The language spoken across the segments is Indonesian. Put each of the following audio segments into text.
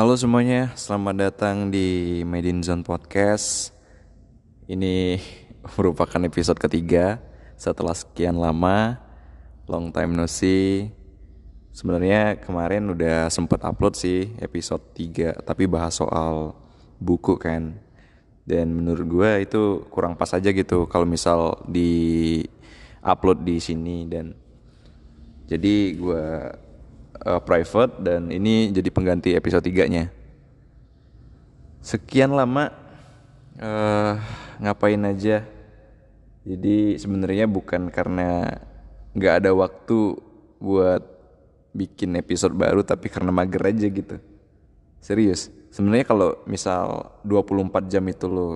Halo semuanya, selamat datang di Made in Zone Podcast. Ini merupakan episode ketiga setelah sekian lama, long time no see. Sebenarnya kemarin udah sempet upload sih episode 3, tapi bahas soal buku kan. Dan menurut gue itu kurang pas aja gitu kalau misal di upload di sini dan jadi gue uh, private dan ini jadi pengganti episode 3-nya. Sekian lama uh, ngapain aja. Jadi sebenarnya bukan karena nggak ada waktu buat bikin episode baru tapi karena mager aja gitu. Serius. Sebenarnya kalau misal 24 jam itu lo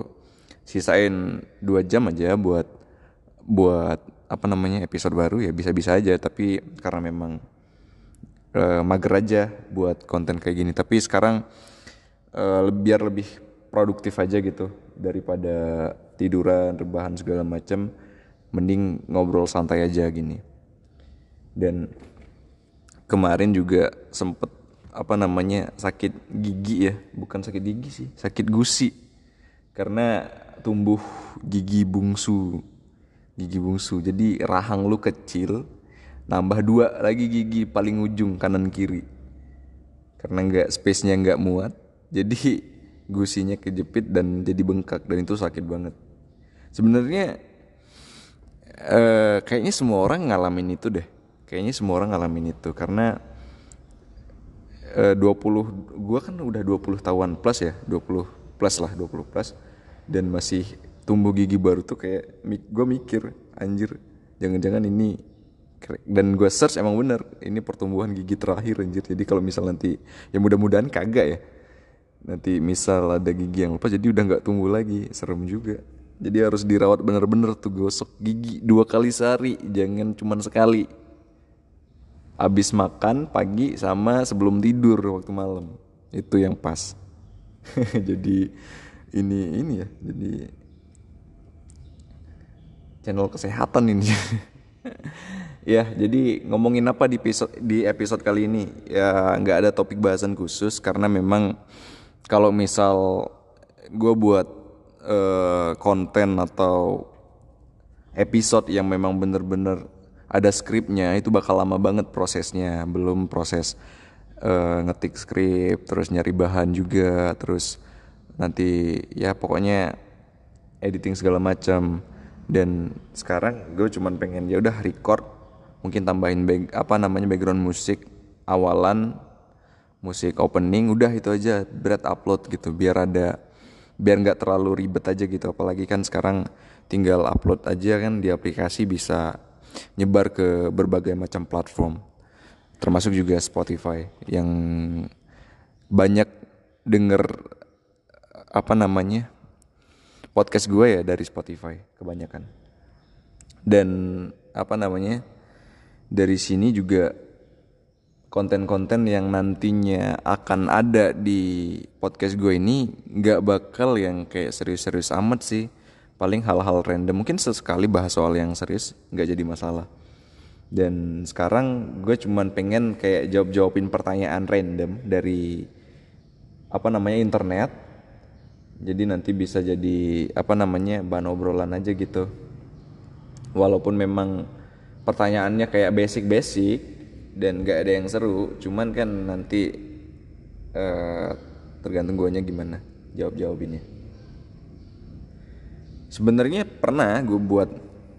sisain 2 jam aja buat buat apa namanya episode baru ya bisa-bisa aja tapi karena memang uh, mager aja buat konten kayak gini. Tapi sekarang uh, biar lebih produktif aja gitu daripada tiduran rebahan segala macam mending ngobrol santai aja gini. Dan kemarin juga sempet apa namanya sakit gigi ya. Bukan sakit gigi sih sakit gusi. Karena tumbuh gigi bungsu gigi bungsu. Jadi rahang lu kecil nambah dua lagi gigi paling ujung kanan kiri. Karena nggak space nya nggak muat jadi gusinya kejepit dan jadi bengkak dan itu sakit banget. Sebenarnya eh, kayaknya semua orang ngalamin itu deh. Kayaknya semua orang ngalamin itu karena eh, 20 gua kan udah 20 tahun plus ya 20 plus lah 20 plus dan masih tumbuh gigi baru tuh kayak gue mikir anjir jangan-jangan ini dan gue search emang bener ini pertumbuhan gigi terakhir anjir. Jadi kalau misal nanti ya mudah-mudahan kagak ya. Nanti misal ada gigi yang lepas jadi udah nggak tumbuh lagi. Serem juga. Jadi harus dirawat bener-bener tuh gosok gigi dua kali sehari. Jangan cuman sekali. Abis makan pagi sama sebelum tidur waktu malam. Itu yang pas. Jadi ini ini ya. Jadi channel kesehatan ini. ya, jadi ngomongin apa di episode di episode kali ini? Ya nggak ada topik bahasan khusus karena memang kalau misal gue buat uh, konten atau episode yang memang bener-bener ada skripnya itu bakal lama banget prosesnya belum proses uh, ngetik skrip terus nyari bahan juga terus nanti ya pokoknya editing segala macam dan sekarang gue cuman pengen ya udah record mungkin tambahin back, apa namanya background musik awalan musik opening udah itu aja berat upload gitu biar ada biar nggak terlalu ribet aja gitu. Apalagi kan sekarang tinggal upload aja kan di aplikasi bisa nyebar ke berbagai macam platform. Termasuk juga Spotify yang banyak denger apa namanya podcast gue ya dari Spotify kebanyakan. Dan apa namanya dari sini juga konten-konten yang nantinya akan ada di podcast gue ini nggak bakal yang kayak serius-serius amat sih. Paling hal-hal random. Mungkin sesekali bahas soal yang serius nggak jadi masalah. Dan sekarang gue cuman pengen kayak jawab-jawabin pertanyaan random dari apa namanya internet. Jadi nanti bisa jadi apa namanya bahan obrolan aja gitu. Walaupun memang pertanyaannya kayak basic-basic dan gak ada yang seru. Cuman kan nanti uh, tergantung guanya gimana jawab jawabinnya sebenarnya pernah gue buat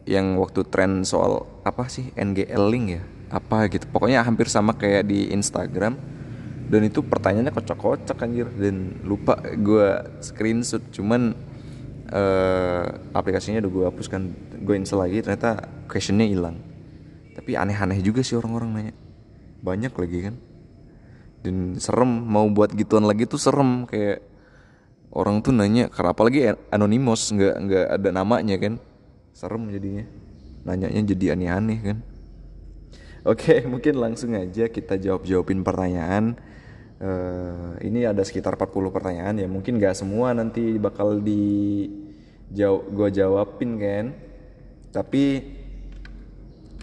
yang waktu tren soal apa sih NGL link ya? Apa gitu. Pokoknya hampir sama kayak di Instagram. Dan itu pertanyaannya kocak-kocak anjir. Dan lupa gue screenshot. Cuman uh, aplikasinya udah gue hapuskan gue install lagi ternyata questionnya hilang tapi aneh-aneh juga sih orang-orang nanya. Banyak lagi kan. Dan serem mau buat gituan lagi tuh serem. Kayak orang tuh nanya karena apalagi anonymous nggak nggak ada namanya kan. Serem jadinya. Nanyanya jadi aneh-aneh kan. Oke, mungkin langsung aja kita jawab-jawabin pertanyaan. Uh, ini ada sekitar 40 pertanyaan ya. Mungkin gak semua nanti bakal di jawab gue jawabin kan. Tapi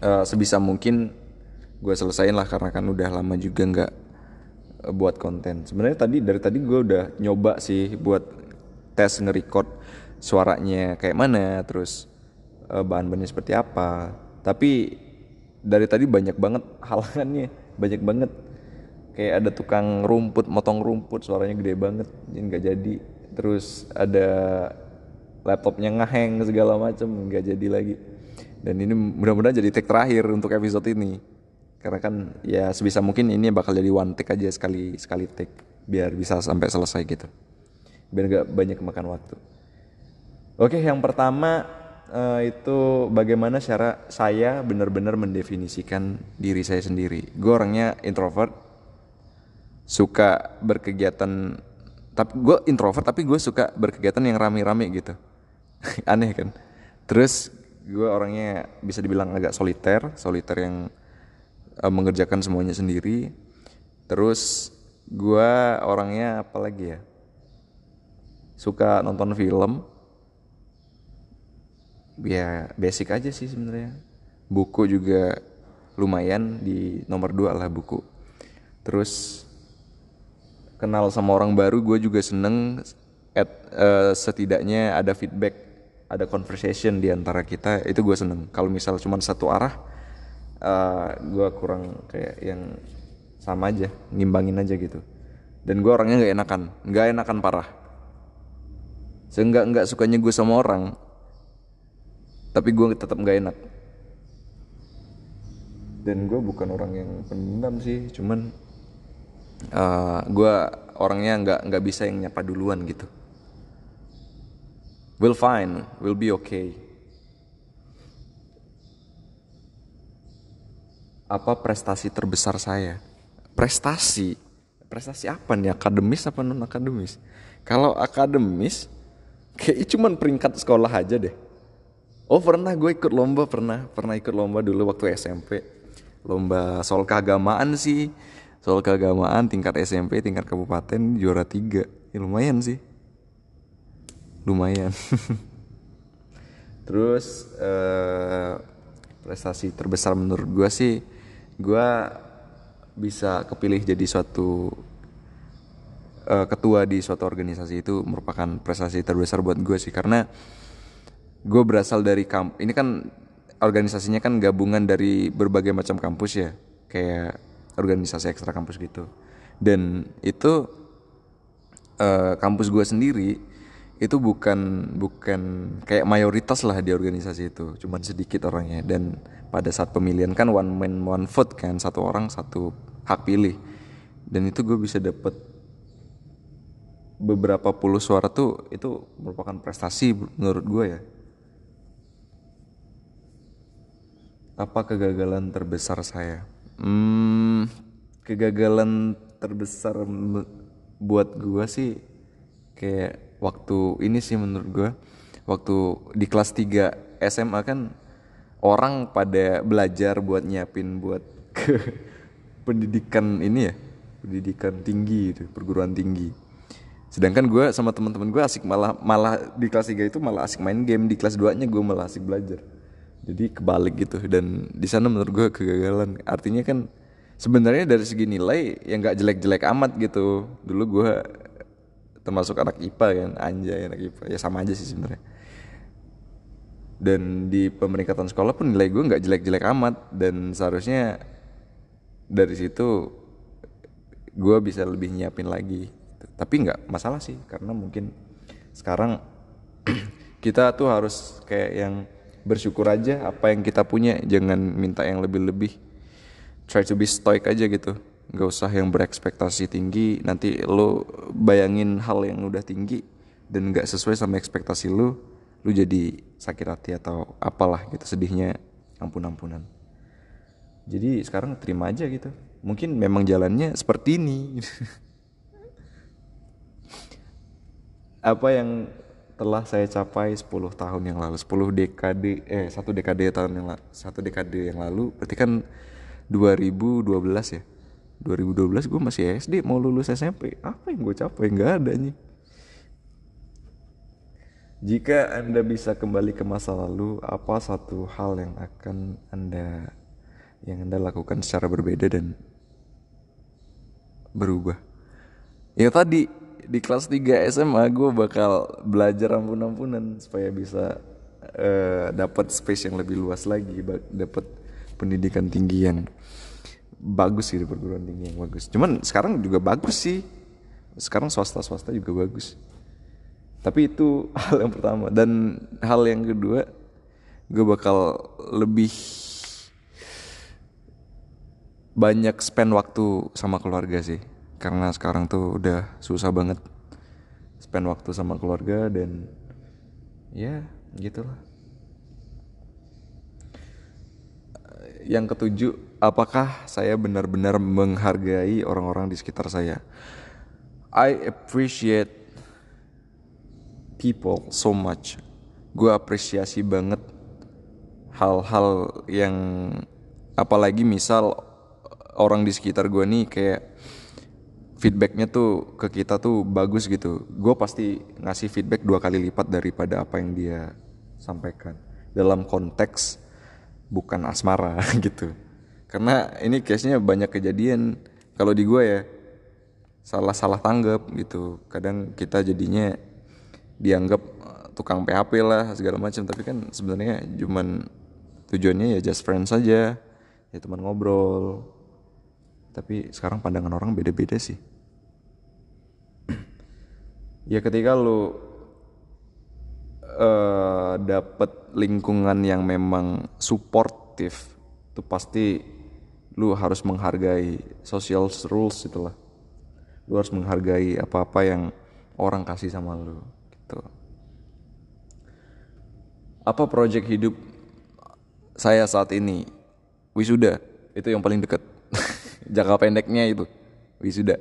uh, sebisa mungkin gue selesain lah karena kan udah lama juga nggak uh, buat konten. Sebenarnya tadi dari tadi gue udah nyoba sih buat tes nge-record suaranya kayak mana terus uh, bahan-bahannya seperti apa. Tapi dari tadi banyak banget halangannya banyak banget. Kayak ada tukang rumput motong rumput suaranya gede banget jadi nggak jadi. Terus ada laptopnya ngeheng segala macam nggak jadi lagi dan ini mudah-mudahan jadi take terakhir untuk episode ini. Karena kan ya sebisa mungkin ini bakal jadi one take aja sekali sekali take biar bisa sampai selesai gitu. Biar gak banyak makan waktu. Oke yang pertama uh, itu bagaimana cara saya benar-benar mendefinisikan diri saya sendiri. Gue orangnya introvert suka berkegiatan tapi gue introvert tapi gue suka berkegiatan yang rame-rame gitu. Aneh kan? Terus gue orangnya bisa dibilang agak soliter soliter yang uh, mengerjakan semuanya sendiri. Terus gue orangnya apa lagi ya? Suka nonton film. Ya basic aja sih sebenarnya. Buku juga lumayan di nomor dua lah buku. Terus kenal sama orang baru gue juga seneng at, uh, setidaknya ada feedback ada conversation di antara kita itu gue seneng. Kalau misal cuma satu arah uh, eh, gue kurang kayak yang sama aja ngimbangin aja gitu. Dan gue orangnya nggak enakan nggak enakan parah. Seenggak nggak sukanya gue sama orang tapi gue tetap nggak enak. Dan gue bukan orang yang pendendam sih cuman uh, eh, gue orangnya nggak nggak bisa yang nyapa duluan gitu We'll fine, we'll be okay. Apa prestasi terbesar saya? Prestasi? Prestasi apa nih? Akademis apa non akademis? Kalau akademis, kayak cuman peringkat sekolah aja deh. Oh pernah gue ikut lomba pernah pernah ikut lomba dulu waktu SMP lomba soal keagamaan sih soal keagamaan tingkat SMP tingkat kabupaten juara tiga ya lumayan sih lumayan. Terus uh, prestasi terbesar menurut gue sih gue bisa kepilih jadi suatu uh, ketua di suatu organisasi itu merupakan prestasi terbesar buat gue sih. Karena gue berasal dari kamp ini kan organisasinya kan gabungan dari berbagai macam kampus ya. Kayak organisasi ekstra kampus gitu. Dan itu uh, kampus gue sendiri itu bukan bukan kayak mayoritas lah di organisasi itu cuman sedikit orangnya. Dan pada saat pemilihan kan one man one vote kan satu orang satu hak pilih. Dan itu gue bisa dapet beberapa puluh suara tuh itu merupakan prestasi menurut gue ya. Apa kegagalan terbesar saya? Hmm, kegagalan terbesar buat gue sih kayak waktu ini sih menurut gue waktu di kelas 3 SMA kan orang pada belajar buat nyiapin buat ke pendidikan ini ya pendidikan tinggi itu perguruan tinggi. Sedangkan gue sama teman-teman gue asik malah malah di kelas 3 itu malah asik main game di kelas 2 nya gue malah asik belajar. Jadi kebalik gitu dan di sana menurut gue kegagalan. Artinya kan sebenarnya dari segi nilai yang nggak jelek-jelek amat gitu. Dulu gue termasuk anak IPA kan anjay anak IPA ya sama aja sih sebenarnya. Dan di pemeringkatan sekolah pun nilai gue nggak jelek-jelek amat. Dan seharusnya dari situ gue bisa lebih nyiapin lagi. Tapi nggak masalah sih karena mungkin sekarang kita tuh harus kayak yang bersyukur aja apa yang kita punya. Jangan minta yang lebih-lebih. Try to be stoic aja gitu nggak usah yang berekspektasi tinggi nanti lo bayangin hal yang udah tinggi dan nggak sesuai sama ekspektasi lo lo jadi sakit hati atau apalah gitu sedihnya ampun-ampunan. Jadi sekarang terima aja gitu. Mungkin memang jalannya seperti ini. Apa yang telah saya capai 10 tahun yang lalu 10 dekade eh satu dekade tahun yang satu dekade yang lalu berarti kan 2012 ya 2012 gue masih SD mau lulus SMP apa yang gue capai? Nggak ada nih jika anda bisa kembali ke masa lalu apa satu hal yang akan anda yang anda lakukan secara berbeda dan berubah? Ya tadi di kelas 3 SMA gue bakal belajar ampun-ampunan supaya bisa uh, dapat space yang lebih luas lagi dapat pendidikan tinggi yang bagus sih di perguruan tinggi yang bagus. Cuman sekarang juga bagus sih. Sekarang swasta swasta juga bagus. Tapi itu hal yang pertama. Dan hal yang kedua gue bakal lebih banyak spend waktu sama keluarga sih. Karena sekarang tuh udah susah banget spend waktu sama keluarga dan ya gitulah. Yang ketujuh apakah saya benar-benar menghargai orang-orang di sekitar saya? I appreciate people so much. Gue apresiasi banget hal-hal yang apalagi misal orang di sekitar gue nih kayak feedbacknya tuh ke kita tuh bagus gitu. Gue pasti ngasih feedback dua kali lipat daripada apa yang dia sampaikan. Dalam konteks bukan asmara gitu karena ini case-nya banyak kejadian. Kalau di gue ya salah-salah tanggap gitu. Kadang kita jadinya dianggap eh, tukang PHP lah segala macam. Tapi kan sebenarnya cuman tujuannya ya just friends saja. Ya teman ngobrol. Tapi sekarang pandangan orang beda-beda sih. Ya ketika lu uh, dapet lingkungan yang memang suportif itu pasti lu harus menghargai social rules itulah. Lu harus menghargai apa-apa yang orang kasih sama lu gitu. Apa project hidup saya saat ini? Wisuda itu yang paling dekat jangka pendeknya itu wisuda.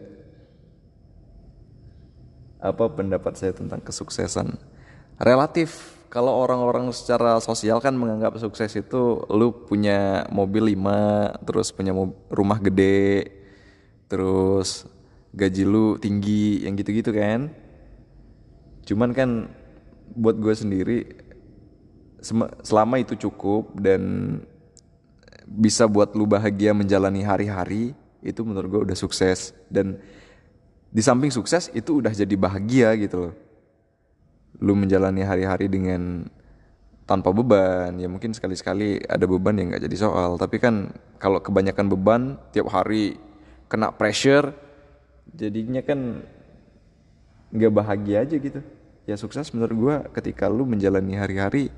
Apa pendapat saya tentang kesuksesan? Relatif kalau orang-orang secara sosial kan menganggap sukses itu lu punya mobil lima terus punya rumah gede terus gaji lu tinggi yang gitu-gitu kan. Cuman kan buat gue sendiri selama itu cukup dan bisa buat lu bahagia menjalani hari-hari itu menurut gue udah sukses. Dan di samping sukses itu udah jadi bahagia gitu loh lu menjalani hari-hari dengan tanpa beban ya mungkin sekali-sekali ada beban yang nggak jadi soal. Tapi kan kalau kebanyakan beban tiap hari kena pressure jadinya kan nggak bahagia aja gitu. Ya sukses menurut gue ketika lu menjalani hari-hari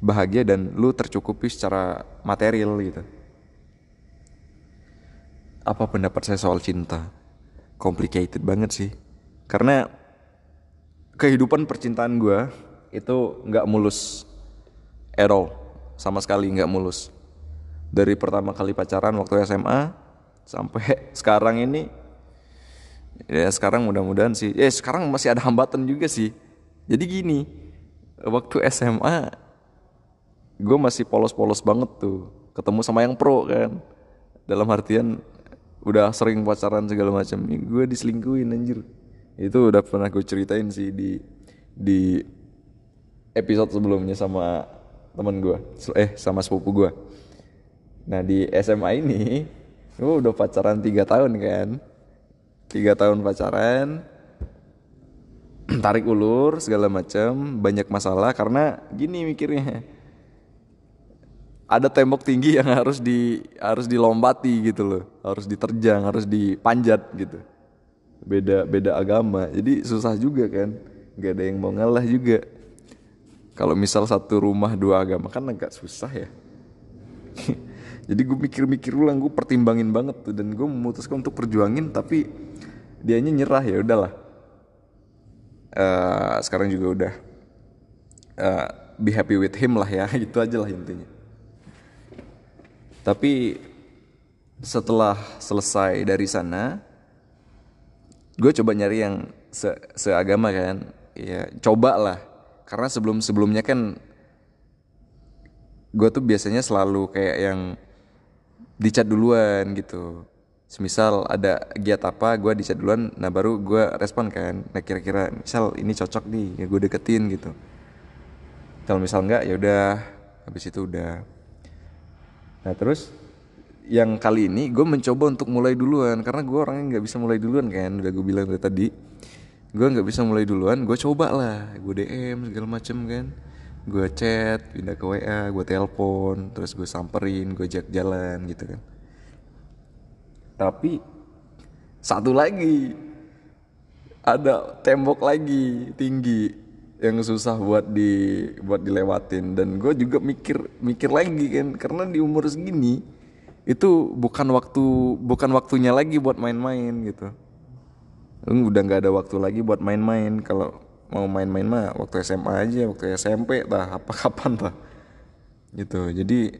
bahagia dan lu tercukupi secara material gitu. Apa pendapat saya soal cinta? Complicated banget sih. Karena kehidupan percintaan gue itu nggak mulus at sama sekali nggak mulus. Dari pertama kali pacaran waktu SMA sampai sekarang ini ya sekarang mudah-mudahan sih. Eh sekarang masih ada hambatan juga sih. Jadi gini waktu SMA gue masih polos-polos banget tuh. Ketemu sama yang pro kan. Dalam artian udah sering pacaran segala macam. Gue diselingkuhin anjir itu udah pernah gue ceritain sih di di episode sebelumnya sama temen gue eh sama sepupu gue nah di SMA ini gue udah pacaran tiga tahun kan. Tiga tahun pacaran tarik ulur segala macam banyak masalah. Karena gini mikirnya ada tembok tinggi yang harus di harus dilompati gitu loh. Harus diterjang harus dipanjat gitu beda beda agama. Jadi susah juga kan? Nggak ada yang mau ngalah juga. Kalau misal satu rumah dua agama kan agak susah ya. Jadi gue mikir-mikir ulang gue pertimbangin banget tuh. Dan gue memutuskan untuk perjuangin tapi dianya nyerah ya udahlah. Uh, sekarang juga udah. Uh, be happy with him lah ya itu aja lah intinya. Tapi setelah selesai dari sana, gue coba nyari yang se seagama kan. Ya coba lah, karena sebelum sebelumnya kan gue tuh biasanya selalu kayak yang dicat duluan gitu. Semisal ada giat apa, gue dicat duluan, nah baru gue respon kan. Nah kira-kira misal ini cocok nih, ya gue deketin gitu. Kalau misal enggak, ya udah, habis itu udah Nah terus yang kali ini gue mencoba untuk mulai duluan karena gue orangnya nggak bisa mulai duluan kan udah gue bilang dari tadi. Gue nggak bisa mulai duluan gue coba lah gue dm segala macem kan. Gue chat pindah ke wa gue telepon terus gue samperin gue jak jalan gitu kan. Tapi satu lagi ada tembok lagi tinggi yang susah buat di buat dilewatin. Dan gue juga mikir mikir lagi kan karena di umur segini itu bukan waktu bukan waktunya lagi buat main-main gitu. Lu udah nggak ada waktu lagi buat main-main. Kalau mau main-main mah waktu SMA aja waktu SMP tah apa kapan tah. Gitu. Jadi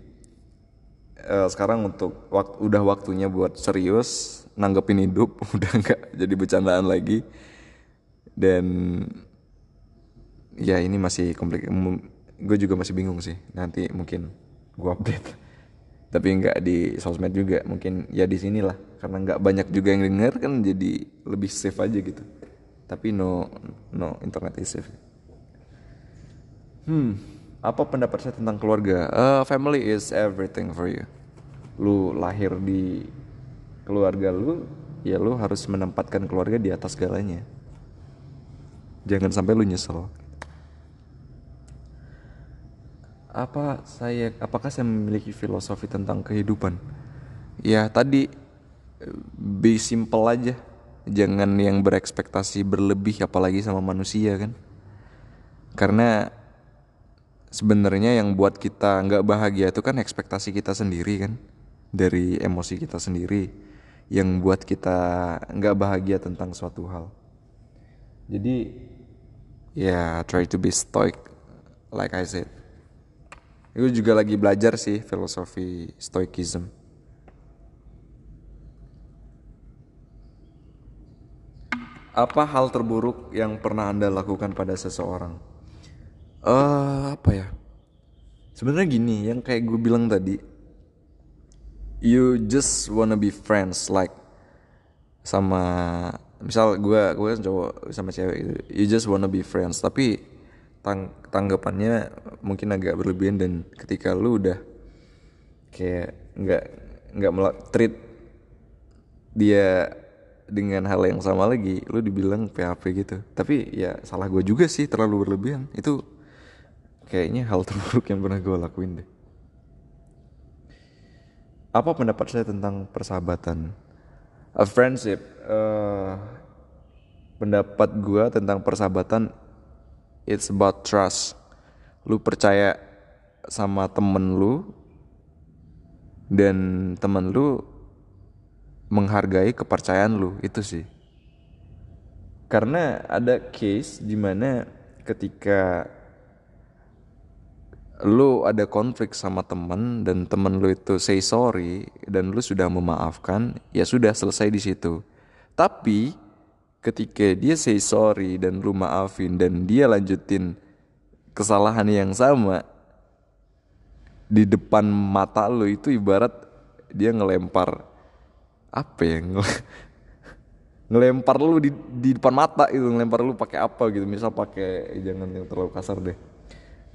uh, sekarang untuk waktu udah waktunya buat serius nanggepin hidup udah nggak jadi bercandaan lagi. Dan ya ini masih komplik gue juga masih bingung sih. Nanti mungkin gue update tapi nggak di sosmed juga mungkin ya di sinilah karena nggak banyak juga yang denger kan jadi lebih safe aja gitu. Tapi no no internet is safe. Hmm apa pendapat saya tentang keluarga? Uh, family is everything for you. Lu lahir di keluarga lu ya lu harus menempatkan keluarga di atas segalanya. Jangan sampai lu nyesel apa saya apakah saya memiliki filosofi tentang kehidupan? Ya tadi be simple aja. Jangan yang berekspektasi berlebih apalagi sama manusia kan? Karena sebenarnya yang buat kita nggak bahagia itu kan ekspektasi kita sendiri kan? Dari emosi kita sendiri yang buat kita nggak bahagia tentang suatu hal. Jadi ya try to be stoic like I said itu juga lagi belajar sih filosofi stoicism apa hal terburuk yang pernah anda lakukan pada seseorang? Eh uh, apa ya? Sebenarnya gini yang kayak gue bilang tadi you just wanna be friends like sama misal gue gue kan cowok sama cewek gitu you just wanna be friends. Tapi tang tanggapannya mungkin agak berlebihan dan ketika lu udah kayak nggak nggak treat dia dengan hal yang sama lagi lu dibilang PHP gitu. Tapi ya salah gue juga sih terlalu berlebihan. Itu kayaknya hal terburuk yang pernah gue lakuin deh. Apa pendapat saya tentang persahabatan? A friendship uh, pendapat gue tentang persahabatan it's about trust. Lu percaya sama temen lu dan temen lu menghargai kepercayaan lu itu sih. Karena ada case di mana ketika lu ada konflik sama temen dan temen lu itu say sorry dan lu sudah memaafkan ya sudah selesai di situ. Tapi ketika dia say sorry dan lu maafin dan dia lanjutin kesalahan yang sama di depan mata lu itu ibarat dia ngelempar apa ya ngelempar lu di, di depan mata itu ngelempar lu pakai apa gitu. Misal pakai jangan yang terlalu kasar deh.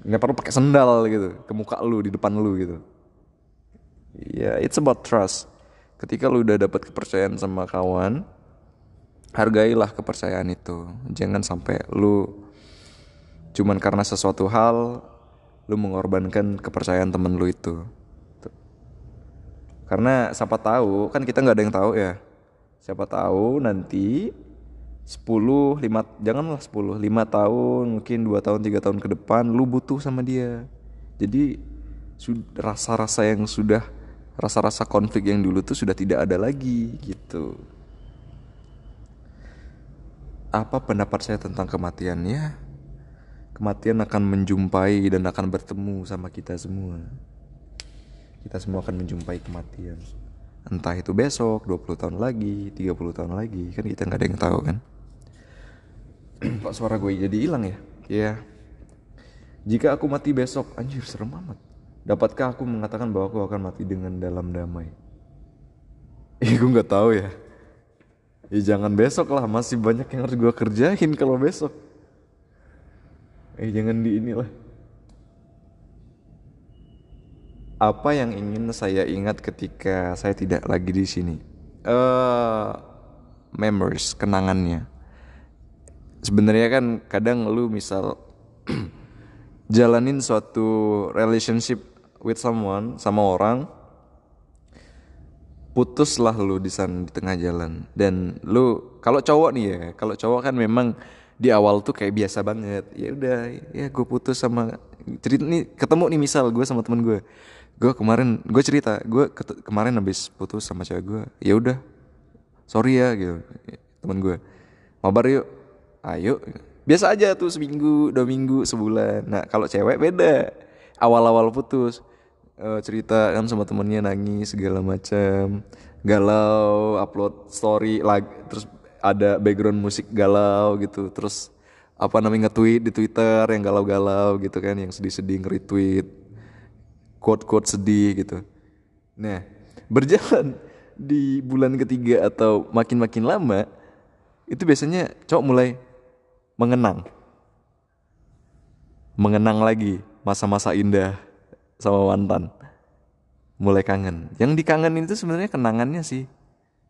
Ngelempar lu pakai sendal gitu ke muka lu di depan lu gitu. Ya yeah, it's about trust. Ketika lu udah dapat kepercayaan sama kawan hargailah kepercayaan itu jangan sampai lu cuman karena sesuatu hal lu mengorbankan kepercayaan temen lu itu karena siapa tahu kan kita nggak ada yang tahu ya siapa tahu nanti 10, 5, janganlah 10, 5 tahun, mungkin 2 tahun, 3 tahun ke depan lu butuh sama dia. Jadi rasa-rasa yang sudah rasa-rasa konflik yang dulu tuh sudah tidak ada lagi gitu. Apa pendapat saya tentang kematian ya? Kematian akan menjumpai dan akan bertemu sama kita semua. Kita semua akan menjumpai kematian. Entah itu besok, 20 tahun lagi, 30 tahun lagi, kan kita nggak ada yang tahu kan. Kok suara gue jadi hilang ya? Ya. Jika aku mati besok, anjir serem amat. Dapatkah aku mengatakan bahwa aku akan mati dengan dalam damai? Eh gue nggak tahu ya. Ya jangan besok lah, masih banyak yang harus gue kerjain kalau besok. Eh jangan di inilah. apa yang ingin saya ingat ketika saya tidak lagi di sini? Uh, memories, kenangannya. Sebenarnya kan kadang lu misal jalanin suatu relationship with someone sama orang putuslah lu di sana di tengah jalan. Dan lu kalau cowok nih ya kalau cowok kan memang di awal tuh kayak biasa banget. Ya udah ya gue putus sama cerita nih ketemu nih misal gue sama temen gue gue kemarin gue cerita gue ke kemarin habis putus sama cewek gue ya udah sorry ya gitu temen gue mabar yuk ayo biasa aja tuh seminggu dua minggu sebulan. Nah kalau cewek beda. Awal-awal putus uh, cerita kan sama temennya nangis segala macam galau upload story lagi terus ada background musik galau gitu. Terus apa namanya nge-tweet di Twitter yang galau-galau gitu kan yang sedih-sedih nge-retweet. Quote-quote sedih gitu. Nah berjalan di bulan ketiga atau makin-makin lama itu biasanya cowok mulai mengenang. Mengenang lagi masa-masa indah sama mantan. Mulai kangen. Yang dikangenin itu sebenarnya kenangannya sih.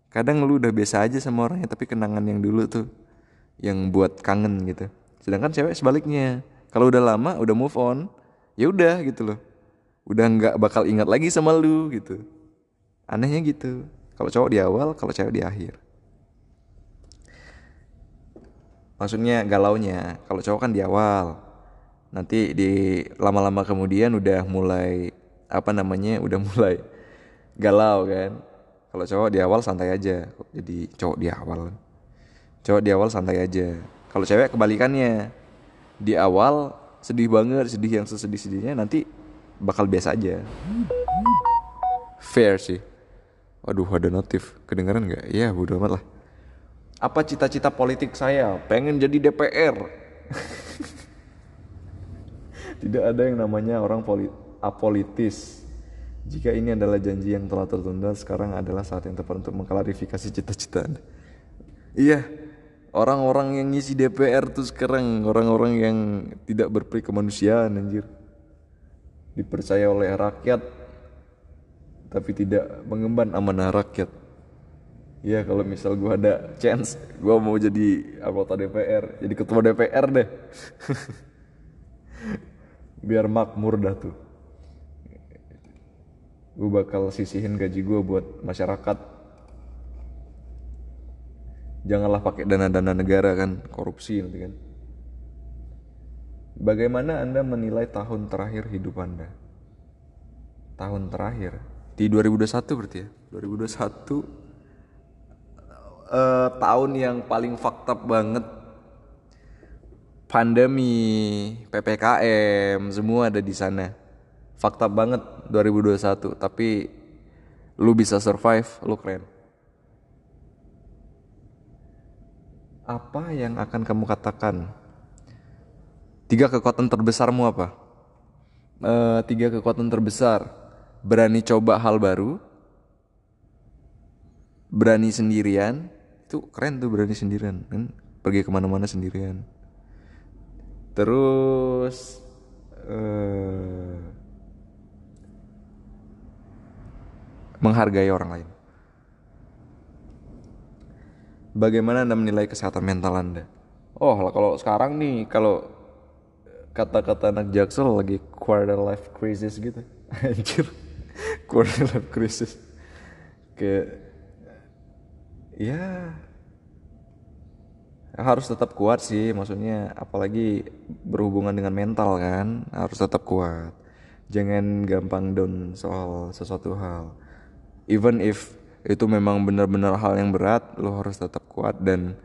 Kadang lu udah biasa aja sama orangnya tapi kenangan yang dulu tuh yang buat kangen gitu. Sedangkan cewek sebaliknya. Kalau udah lama udah move on ya udah gitu loh. Udah nggak bakal ingat lagi sama lu gitu. Anehnya gitu. Kalau cowok di awal kalau cewek di akhir. Maksudnya galaunya kalau cowok kan di awal nanti di lama-lama kemudian udah mulai apa namanya udah mulai galau kan. Kalau cowok di awal santai aja jadi cowok di awal? Cowok di awal santai aja. Kalau cewek kebalikannya. Di awal sedih banget sedih yang sesedih sedihnya nanti bakal biasa aja. Fair sih. Waduh ada notif. Kedengaran nggak? Ya bodo amat lah. Apa cita-cita politik saya? Pengen jadi DPR Tidak ada yang namanya orang apolitis. Jika ini adalah janji yang telah tertunda, sekarang adalah saat yang tepat untuk mengklarifikasi cita-cita Anda. Iya, orang-orang yang ngisi DPR tuh sekarang orang-orang yang tidak berperi kemanusiaan anjir. Dipercaya oleh rakyat tapi tidak mengemban amanah rakyat. Iya kalau misal gue ada chance gue mau jadi anggota DPR jadi ketua DPR deh biar makmur dah tuh. Gue bakal sisihin gaji gue buat masyarakat. Janganlah pakai dana-dana negara kan korupsi nanti kan. Bagaimana anda menilai tahun terakhir hidup anda? Tahun terakhir? Di 2021 berarti ya? 2021 uh, eh, tahun yang paling fakta banget pandemi, PPKM, semua ada di sana. Fakta banget 2021, tapi lu bisa survive, lu keren. Apa yang akan kamu katakan? Tiga kekuatan terbesarmu apa? E, tiga kekuatan terbesar. Berani coba hal baru. Berani sendirian. Itu keren tuh berani sendirian. Kan pergi ke mana-mana sendirian terus uh, menghargai orang lain. Bagaimana anda menilai kesehatan mental anda? Oh kalau sekarang nih kalau kata-kata anak jaksel lagi quarter life crisis gitu. Anjir. Quarter life crisis. Ke ya harus tetap kuat sih maksudnya apalagi berhubungan dengan mental kan harus tetap kuat. Jangan gampang down soal sesuatu hal. Even if itu memang benar-benar hal yang berat lo harus tetap kuat dan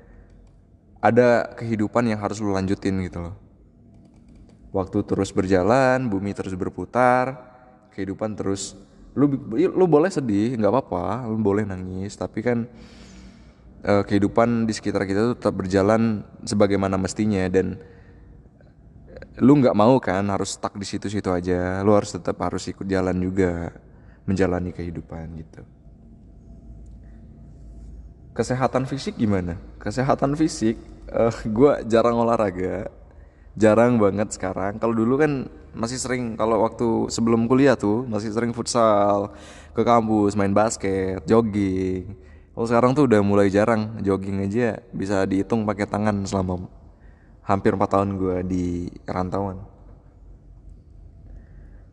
ada kehidupan yang harus lo lanjutin gitu loh. Waktu terus berjalan bumi terus berputar kehidupan terus lu lu boleh sedih nggak apa-apa lu boleh nangis tapi kan uh, kehidupan di sekitar kita tuh tetap berjalan sebagaimana mestinya dan lu nggak mau kan harus stuck di situ-situ aja. Lu harus tetap harus ikut jalan juga menjalani kehidupan gitu. Kesehatan fisik gimana? Kesehatan fisik uh, eh, gue jarang olahraga. Jarang banget sekarang. Kalau dulu kan masih sering kalau waktu sebelum kuliah tuh masih sering futsal ke kampus main basket jogging kalau sekarang tuh udah mulai jarang jogging aja bisa dihitung pakai tangan selama hampir 4 tahun gue di rantauan.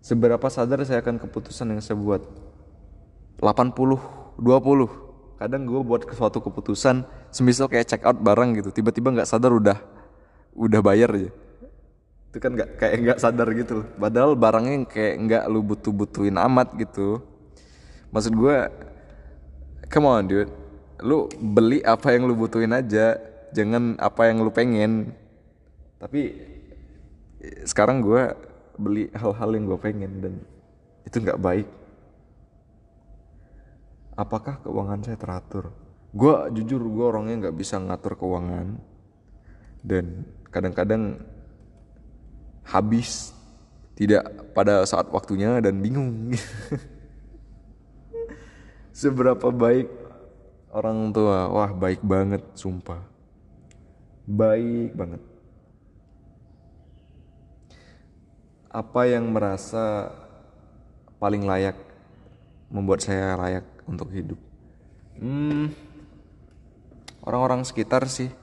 Seberapa sadar saya akan keputusan yang saya buat? 80 20 kadang gue buat suatu keputusan semisal kayak check out barang gitu tiba-tiba nggak sadar udah udah bayar aja. Itu kan nggak kayak nggak sadar gitu. Loh padahal barangnya kayak nggak lu butuh butuhin amat gitu. Maksud gue come on dude. Lu beli apa yang lu butuhin aja. Jangan apa yang lu pengen. Tapi sekarang gue beli hal-hal yang gue pengen dan itu nggak baik. Apakah keuangan saya teratur? Gue jujur gue orangnya nggak bisa ngatur keuangan. Dan kadang-kadang habis. Tidak pada saat waktunya dan bingung seberapa baik? Orang tua wah baik banget sumpah. Baik banget. Apa yang merasa paling layak membuat saya layak untuk hidup? Hmm. Orang-orang sekitar sih.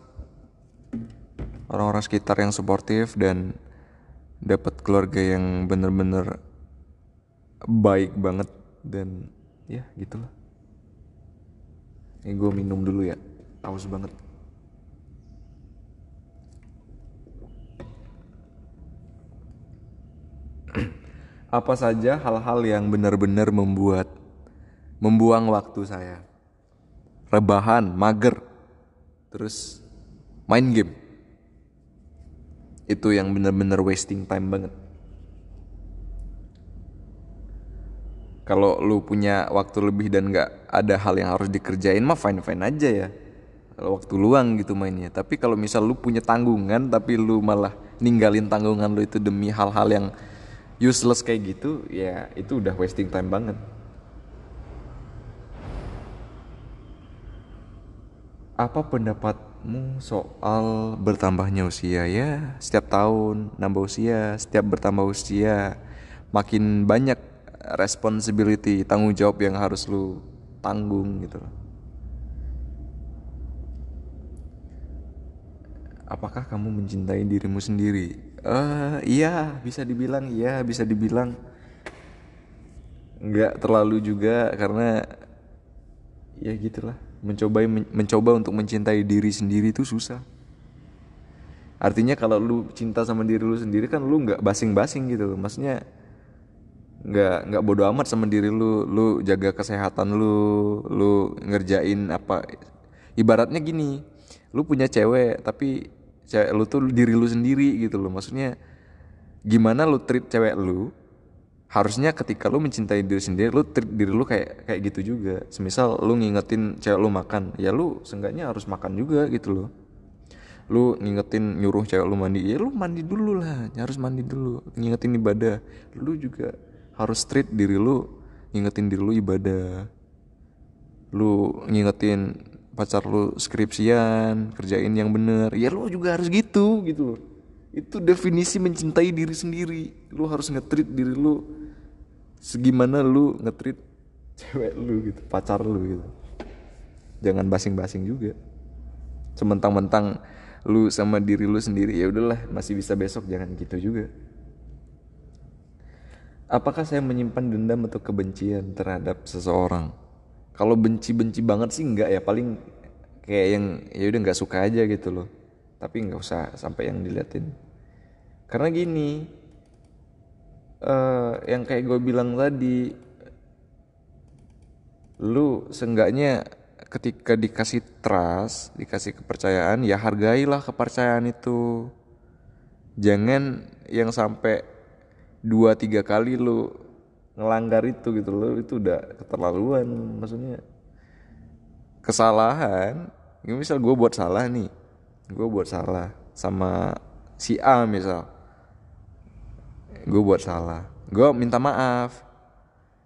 Orang-orang sekitar yang suportif dan dapat keluarga yang bener-bener baik banget dan ya gitulah ini gue minum dulu ya. Haus banget. Apa saja hal-hal yang benar-benar membuat membuang waktu saya? Rebahan mager terus main game. Itu yang bener-bener wasting time banget kalau lu punya waktu lebih dan nggak ada hal yang harus dikerjain mah fine fine aja ya. Kalau waktu luang gitu mainnya. Tapi kalau misal lu punya tanggungan tapi lu malah ninggalin tanggungan lu itu demi hal-hal yang useless kayak gitu ya itu udah wasting time banget. Apa pendapat kamu soal bertambahnya usia ya? Setiap tahun nambah usia setiap bertambah usia makin banyak responsibility tanggung jawab yang harus lu tanggung gitu. Apakah kamu mencintai dirimu sendiri? Uh, iya bisa dibilang iya bisa dibilang nggak terlalu juga karena ya gitulah. Mencoba mencoba untuk mencintai diri sendiri itu susah. Artinya kalau lu cinta sama diri lu sendiri kan lu nggak basing-basing gitu loh. Maksudnya nggak nggak bodoh amat sama diri lu. Lu jaga kesehatan lu lu ngerjain apa ibaratnya gini lu punya cewek tapi cewek lu tuh diri lu sendiri gitu loh. Maksudnya gimana lu treat cewek lu harusnya ketika lu mencintai diri sendiri lu treat diri lu kayak kayak gitu juga. Semisal lu ngingetin cewek lu makan ya lu seenggaknya harus makan juga gitu loh. Lu ngingetin nyuruh cewek lu mandi ya lu mandi dulu lah harus mandi dulu. Ngingetin ibadah lu juga harus treat diri lu ngingetin diri lu ibadah. Lu ngingetin pacar lu skripsian kerjain yang bener. Ya lu juga harus gitu gitu loh. Itu definisi mencintai diri sendiri. Lu harus ngetrit diri lu segimana lu ngetrit cewek lu gitu pacar lu gitu. Jangan basing-basing juga. Sementang-mentang lu sama diri lu sendiri ya udahlah masih bisa besok jangan gitu juga apakah saya menyimpan dendam atau kebencian terhadap seseorang? Kalau benci-benci banget sih enggak ya paling kayak yang ya udah nggak suka aja gitu loh. Tapi nggak usah sampai yang diliatin. Karena gini uh, yang kayak gue bilang tadi lu seenggaknya ketika dikasih trust dikasih kepercayaan ya hargailah kepercayaan itu. Jangan yang sampai dua tiga kali lu ngelanggar itu gitu lo itu udah keterlaluan maksudnya. Kesalahan misal gue buat salah nih. Gue buat salah sama si A misal. Gue buat salah. Gue minta maaf.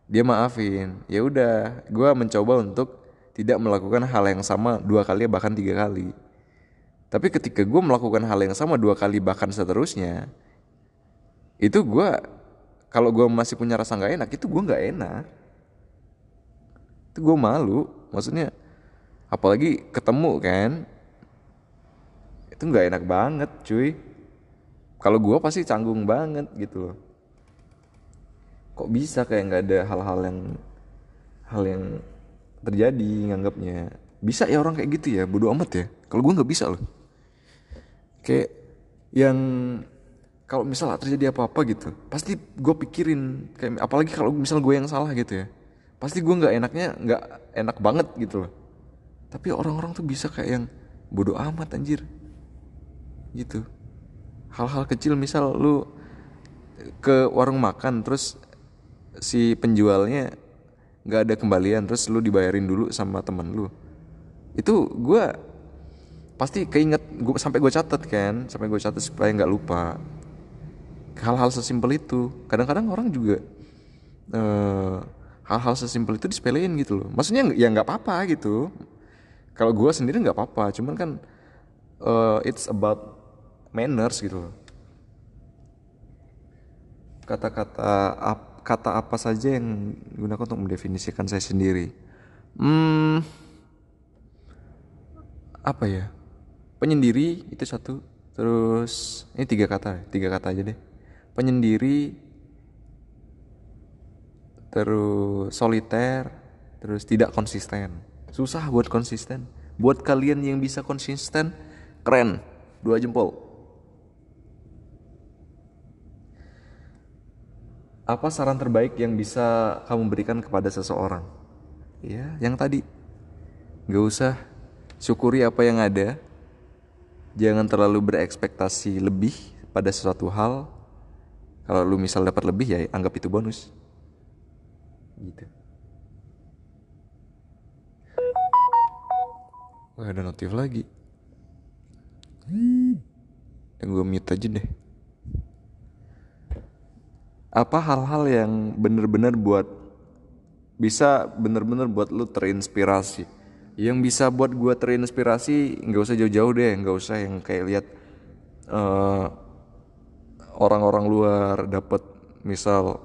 Dia maafin. Ya udah gue mencoba untuk tidak melakukan hal yang sama dua kali bahkan tiga kali. Tapi ketika gue melakukan hal yang sama dua kali bahkan seterusnya itu gue kalau gue masih punya rasa nggak enak itu gue nggak enak. Itu gue malu maksudnya apalagi ketemu kan itu nggak enak banget cuy. Kalau gue pasti canggung banget gitu loh. Kok bisa kayak nggak ada hal-hal yang hal yang terjadi nganggapnya? Bisa ya orang kayak gitu ya bodoh amat ya. Kalau gue nggak bisa loh. Kayak yang kalau misal terjadi apa-apa gitu pasti gue pikirin kayak apalagi kalau misal gue yang salah gitu ya pasti gue nggak enaknya nggak enak banget gitu loh. Tapi orang-orang tuh bisa kayak yang bodoh amat anjir. Gitu. Hal-hal kecil misal lu ke warung makan terus si penjualnya nggak ada kembalian terus lu dibayarin dulu sama temen lu. Itu gue pasti keinget gue sampai gue catat kan sampai gue catat supaya nggak lupa hal-hal sesimpel itu. Kadang-kadang orang juga hal hal-hal sesimpel itu disepelein gitu loh. Maksudnya ya nggak apa-apa gitu. Kalau gue sendiri nggak apa-apa cuman kan uh, it's about manners gitu loh. Kata-kata ap, kata apa saja yang gunakan untuk mendefinisikan saya sendiri. Hmm apa ya? Penyendiri itu satu terus ini tiga kata tiga kata aja deh penyendiri terus soliter terus tidak konsisten. Susah buat konsisten. Buat kalian yang bisa konsisten keren. Dua jempol. Apa saran terbaik yang bisa kamu berikan kepada seseorang? Ya yang tadi. Gak usah syukuri apa yang ada. Jangan terlalu berekspektasi lebih pada sesuatu hal kalau lu misal dapat lebih ya anggap itu bonus. Gitu. Wah ada notif lagi. Yang gue mute aja deh. Apa hal-hal yang bener-bener buat bisa bener-bener buat lu terinspirasi? Yang bisa buat gue terinspirasi nggak usah jauh-jauh deh nggak usah yang kayak lihat uh, orang-orang luar dapat misal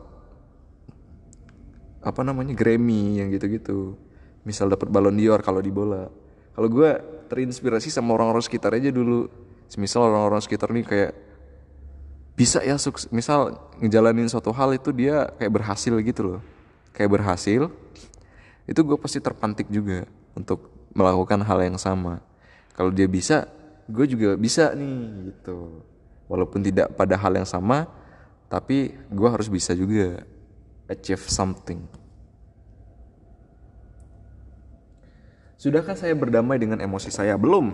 apa namanya Grammy yang gitu-gitu. Misal dapat Ballon d'Or kalau di bola. Kalau gue terinspirasi sama orang-orang sekitar aja dulu. Misal orang-orang sekitar nih kayak bisa ya sukses. Misal ngejalanin suatu hal itu dia kayak berhasil gitu loh. Kayak berhasil itu gue pasti terpantik juga untuk melakukan hal yang sama. Kalau dia bisa gue juga bisa nih gitu walaupun tidak pada hal yang sama tapi gue harus bisa juga achieve something Sudahkah saya berdamai dengan emosi saya? Belum.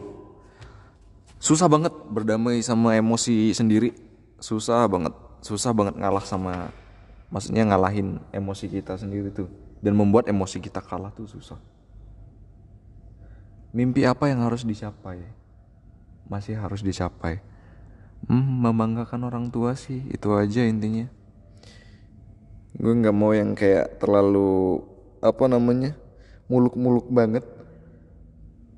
Susah banget berdamai sama emosi sendiri. Susah banget. Susah banget ngalah sama maksudnya ngalahin emosi kita sendiri tuh dan membuat emosi kita kalah tuh susah. Mimpi apa yang harus dicapai? Masih harus dicapai. Hmm, membanggakan orang tua sih, itu aja intinya. Gue nggak mau yang kayak terlalu apa namanya muluk-muluk banget.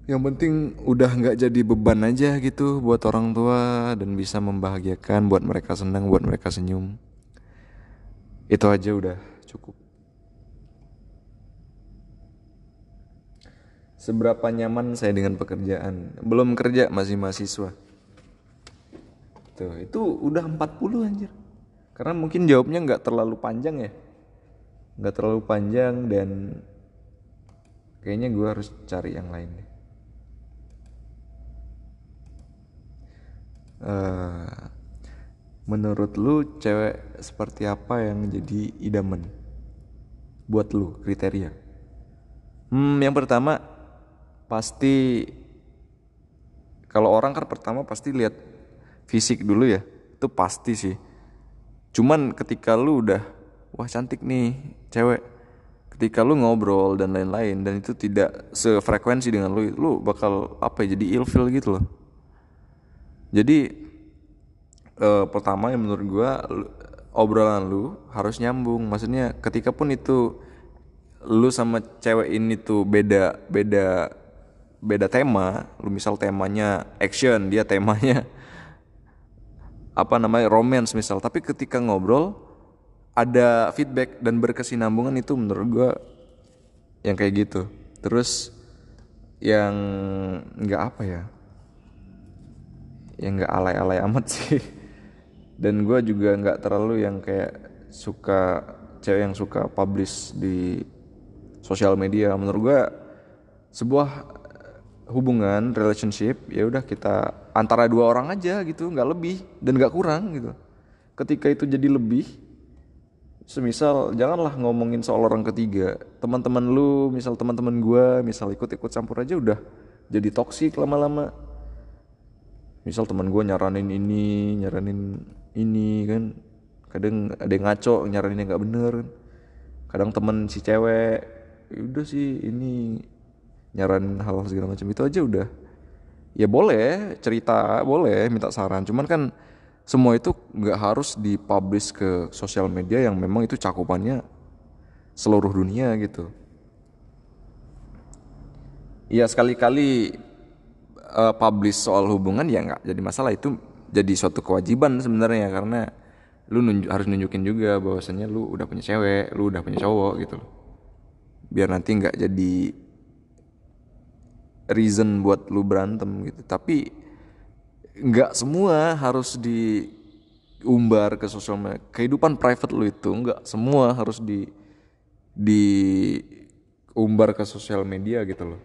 Yang penting udah nggak jadi beban aja gitu buat orang tua dan bisa membahagiakan, buat mereka senang, buat mereka senyum. Itu aja udah cukup. Seberapa nyaman saya dengan pekerjaan? Belum kerja, masih mahasiswa. Tuh, itu udah 40 anjir. Karena mungkin jawabnya nggak terlalu panjang ya. Nggak terlalu panjang dan kayaknya gue harus cari yang lain deh. Uh, menurut lu cewek seperti apa yang jadi idaman buat lu kriteria? Hmm, yang pertama pasti kalau orang kan pertama pasti lihat fisik dulu ya itu pasti sih. Cuman ketika lu udah wah cantik nih cewek. Ketika lu ngobrol dan lain-lain dan itu tidak sefrekuensi dengan lu lu bakal apa ya jadi ilfil gitu loh. Jadi eh, pertama yang menurut gua obrolan lu harus nyambung. Maksudnya ketika pun itu lu sama cewek ini tuh beda beda beda tema lu misal temanya action dia temanya apa namanya romance misal. Tapi ketika ngobrol ada feedback dan berkesinambungan itu menurut gua yang kayak gitu. Terus yang nggak apa ya yang nggak alay-alay amat sih. Dan gue juga nggak terlalu yang kayak suka cewek yang suka publish di sosial media. Menurut gue sebuah hubungan relationship ya udah kita antara dua orang aja gitu nggak lebih dan nggak kurang gitu. Ketika itu jadi lebih semisal janganlah ngomongin soal orang ketiga teman-teman lu misal teman-teman gue misal ikut-ikut campur aja udah jadi toksik lama-lama. Misal teman gue nyaranin ini nyaranin ini kan kadang ada yang ngaco nyaranin yang nggak bener kan. Kadang temen si cewek ya udah sih ini nyaran hal, hal segala macam. Itu aja udah. Ya boleh cerita boleh minta saran. Cuman kan semua itu nggak harus dipublish ke sosial media yang memang itu cakupannya seluruh dunia gitu. Ya sekali-kali uh, publish soal hubungan ya nggak jadi masalah. Itu jadi suatu kewajiban sebenarnya karena lu nunjuk, harus nunjukin juga bahwasanya lu udah punya cewek lu udah punya cowok gitu biar nanti nggak jadi reason buat lu berantem gitu. Tapi nggak semua harus diumbar ke sosial media kehidupan private lu itu nggak semua harus di diumbar ke sosial media gitu loh.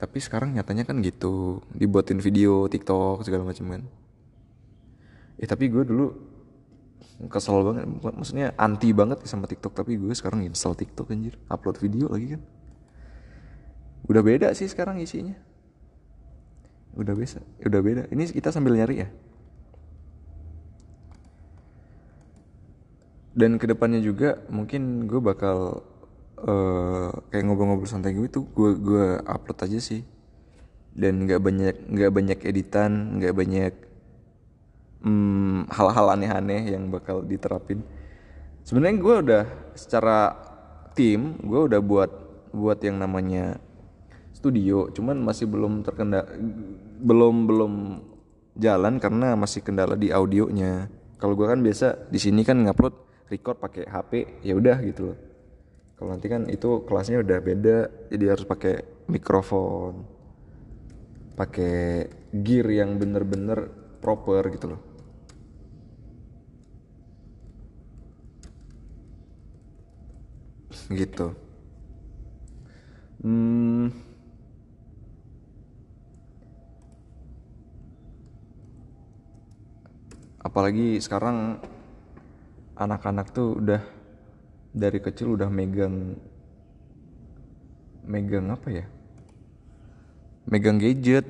Tapi sekarang nyatanya kan gitu dibuatin video TikTok segala macam kan. Eh tapi gue dulu kesel banget maksudnya anti banget sama TikTok tapi gue sekarang install TikTok anjir. Upload video lagi kan udah beda sih sekarang isinya. Udah beda udah beda. Ini kita sambil nyari ya. Dan ke depannya juga mungkin gue bakal uh, kayak ngobrol-ngobrol santai gitu gue gue upload aja sih. Dan nggak banyak nggak banyak editan nggak banyak hal hal-hal aneh-aneh yang bakal diterapin. Sebenarnya gue udah secara tim gue udah buat buat yang namanya studio cuman masih belum terkendala belum belum jalan karena masih kendala di audionya. Kalau gue kan biasa di sini kan ngupload record pakai HP ya udah gitu loh. Kalau nanti kan itu kelasnya udah beda jadi harus pakai mikrofon pakai gear yang bener-bener proper gitu loh. Gitu. Hmm, apalagi sekarang anak-anak tuh udah dari kecil udah megang megang apa ya? Megang gadget.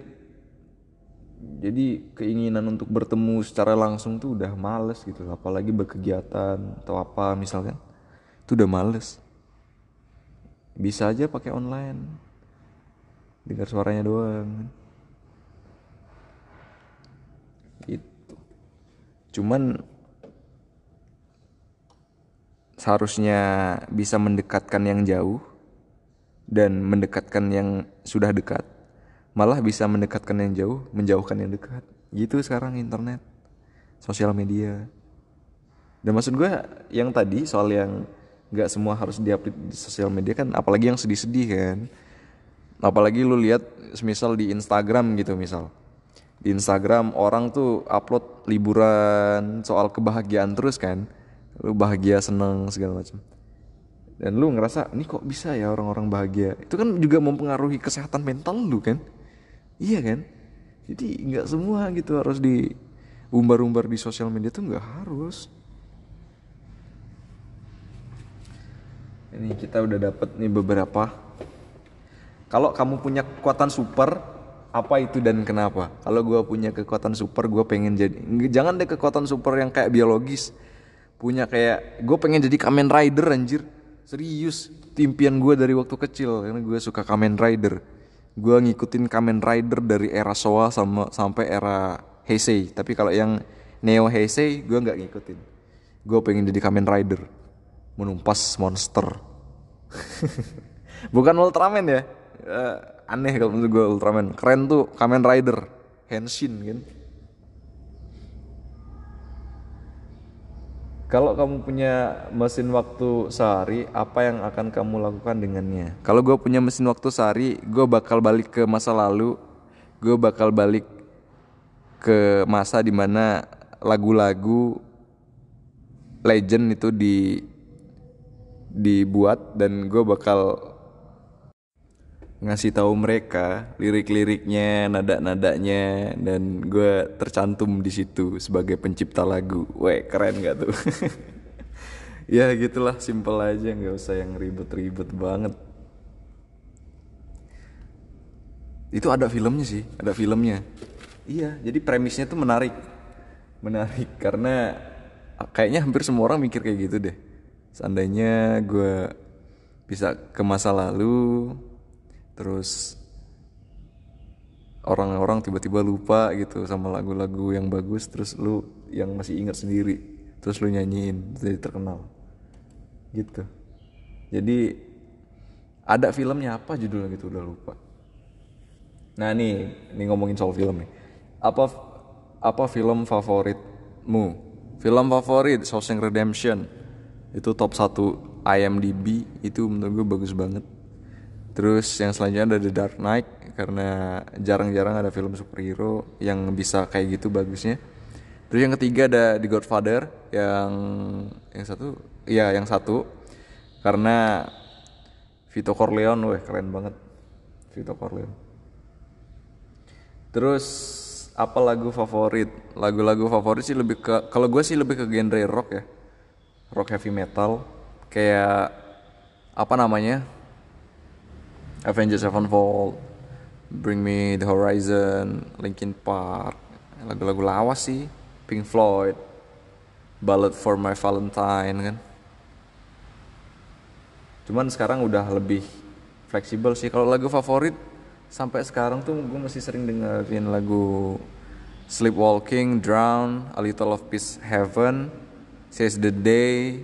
Jadi keinginan untuk bertemu secara langsung tuh udah males gitu. Apalagi berkegiatan atau apa misalkan itu udah males. Bisa aja pakai online. Dengar suaranya doang cuman seharusnya bisa mendekatkan yang jauh dan mendekatkan yang sudah dekat malah bisa mendekatkan yang jauh menjauhkan yang dekat. Gitu sekarang internet sosial media. Dan maksud gue yang tadi soal yang nggak semua harus diupdate di sosial media kan apalagi yang sedih-sedih kan. Apalagi lu lihat misal di Instagram gitu misal di Instagram orang tuh upload liburan soal kebahagiaan terus kan. Lu bahagia seneng segala macam dan lu ngerasa ini kok bisa ya orang-orang bahagia? Itu kan juga mempengaruhi kesehatan mental lu kan. Iya kan? Jadi nggak semua gitu harus di umbar-umbar di sosial media tuh nggak harus. Ini kita udah dapet nih beberapa. Kalau kamu punya kekuatan super apa itu dan kenapa? Kalau gue punya kekuatan super gue pengen jadi jangan deh kekuatan super yang kayak biologis. Punya kayak gue pengen jadi Kamen Rider anjir. Serius timpian gue dari waktu kecil karena gue suka Kamen Rider. Gue ngikutin Kamen Rider dari era Showa sama sampai era Heisei. Tapi kalau yang Neo Heisei gue nggak ngikutin. Gue pengen jadi Kamen Rider. Menumpas monster. Bukan Ultraman ya. Uh, aneh kalau menurut gue Ultraman. Keren tuh Kamen Rider, Henshin kan. Kalau kamu punya mesin waktu sehari, apa yang akan kamu lakukan dengannya? Kalau gue punya mesin waktu sehari, gue bakal balik ke masa lalu. Gue bakal balik ke masa di mana lagu-lagu legend itu di dibuat dan gue bakal ngasih tahu mereka lirik-liriknya, nada-nadanya dan gue tercantum di situ sebagai pencipta lagu. Weh, keren gak tuh? ya gitulah, simple aja, nggak usah yang ribet-ribet banget. Itu ada filmnya sih, ada filmnya. Iya, jadi premisnya tuh menarik. Menarik karena kayaknya hampir semua orang mikir kayak gitu deh. Seandainya gue bisa ke masa lalu, terus orang-orang tiba-tiba lupa gitu sama lagu-lagu yang bagus terus lu yang masih ingat sendiri terus lu nyanyiin jadi terkenal. Gitu. Jadi ada filmnya apa judulnya gitu udah lupa. Nah nih ini ngomongin soal film nih. Apa apa film favoritmu? Film favorit Shawshank Redemption. Itu top 1 IMDb itu menurut gue bagus banget Terus yang selanjutnya ada The Dark Knight karena jarang-jarang ada film superhero yang bisa kayak gitu bagusnya. Terus yang ketiga ada The Godfather yang yang satu ya yang satu karena Vito Corleone weh keren banget Vito Corleone. Terus apa lagu favorit? Lagu-lagu favorit sih lebih ke kalau gue sih lebih ke genre rock ya. Rock heavy metal kayak apa namanya? Avengers Sevenfold, Bring Me the Horizon, Linkin Park, lagu-lagu lawas sih, Pink Floyd, Ballad for My Valentine kan. Cuman sekarang udah lebih fleksibel sih. Kalau lagu favorit sampai sekarang tuh gue masih sering dengerin lagu Sleepwalking, Drown, A Little of Peace Heaven, Says the Day,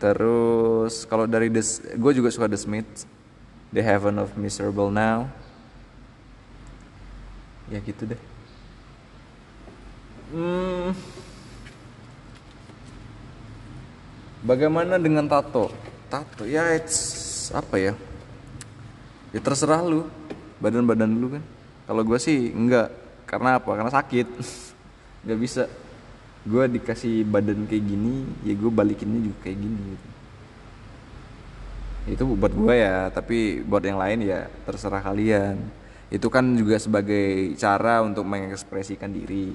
Terus kalau dari The gue juga suka The Smiths, The Heaven of Miserable Now. Ya gitu deh. Hmm. Bagaimana dengan tato? Tato ya it's apa ya? Ya terserah lu. Badan-badan lu kan. Kalau gue sih enggak. Karena apa? Karena sakit. Gak bisa gue dikasih badan kayak gini ya gue balikinnya juga kayak gini gitu. Itu buat gue ya tapi buat yang lain ya terserah kalian. Itu kan juga sebagai cara untuk mengekspresikan diri.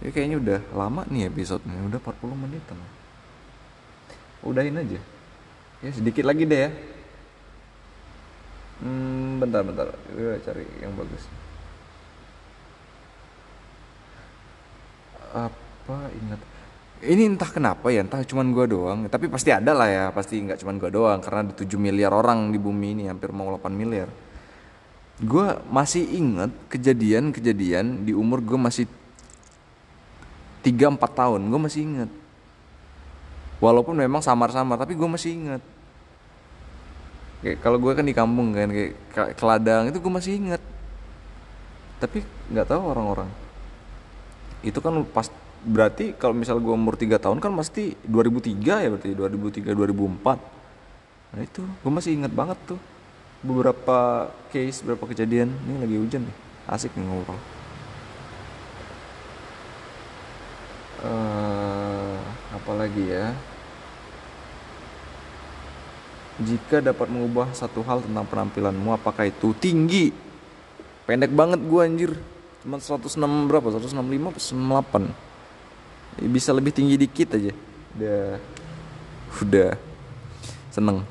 Ya kayaknya udah lama nih episode-nya udah 40 menit udahin aja. Ya sedikit lagi deh ya. Hmm, bentar bentar. Gue cari yang bagus. Apa apa? Ingat. Ini entah kenapa ya entah cuman gua doang. Tapi pasti ada lah ya pasti nggak cuman gua doang. Karena ada 7 miliar orang di bumi ini hampir mau 8 miliar. Gua masih inget kejadian-kejadian di umur gua masih 3-4 tahun. Gua masih inget walaupun memang samar-samar tapi gua masih inget kayak kalau gue kan di kampung kan kayak keladang itu gue masih inget tapi nggak tahu orang-orang. Itu kan pas berarti kalau misal gue umur 3 tahun kan pasti 2003 ya berarti 2003 2004 nah itu gue masih ingat banget tuh beberapa case beberapa kejadian. Ini lagi hujan nih asik nih ngobrol. Uh, apa lagi ya? Jika dapat mengubah satu hal tentang penampilanmu apakah itu tinggi? Pendek banget gue anjir. Cuma 106 berapa? 165 168 bisa lebih tinggi dikit aja. Udah. Udah. Seneng.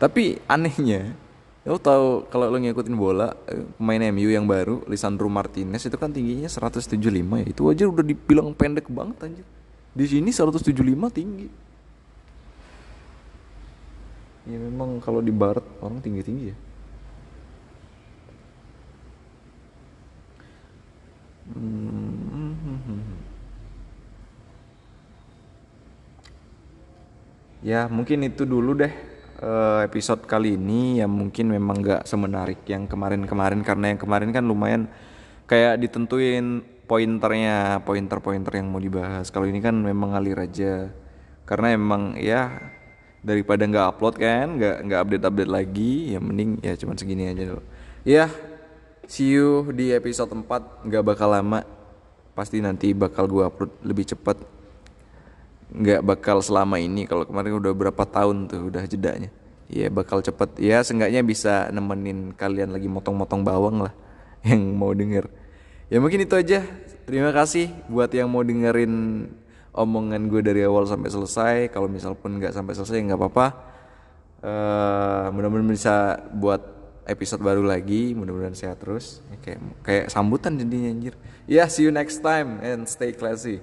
Tapi anehnya lo tau kalau lo ngikutin bola pemain MU yang baru Lisandro Martinez itu kan tingginya 175 ya. Itu aja udah dibilang pendek banget anjir. Di sini 175 tinggi. Ya memang kalau di barat orang tinggi tinggi ya hmm. Ya mungkin itu dulu deh uh, episode kali ini ya mungkin memang gak semenarik yang kemarin-kemarin karena yang kemarin kan lumayan kayak ditentuin pointernya, pointer-pointer yang mau dibahas. Kalau ini kan memang ngalir aja. Karena emang ya daripada nggak upload kan, nggak nggak update-update lagi, ya mending ya cuman segini aja dulu. Ya, see you di episode 4 nggak bakal lama. Pasti nanti bakal gua upload lebih cepat nggak bakal selama ini. Kalau kemarin udah berapa tahun tuh udah jedanya. Ya bakal cepet. Ya seenggaknya bisa nemenin kalian lagi motong-motong bawang lah yang mau denger. Ya mungkin itu aja. Terima kasih buat yang mau dengerin omongan gue dari awal sampai selesai. Kalau misal pun nggak sampai selesai nggak apa-apa. Uh, mudah-mudahan bisa buat episode baru lagi. Mudah-mudahan sehat terus. Ya, kayak kayak sambutan jadinya anjir. Ya yeah, see you next time and stay classy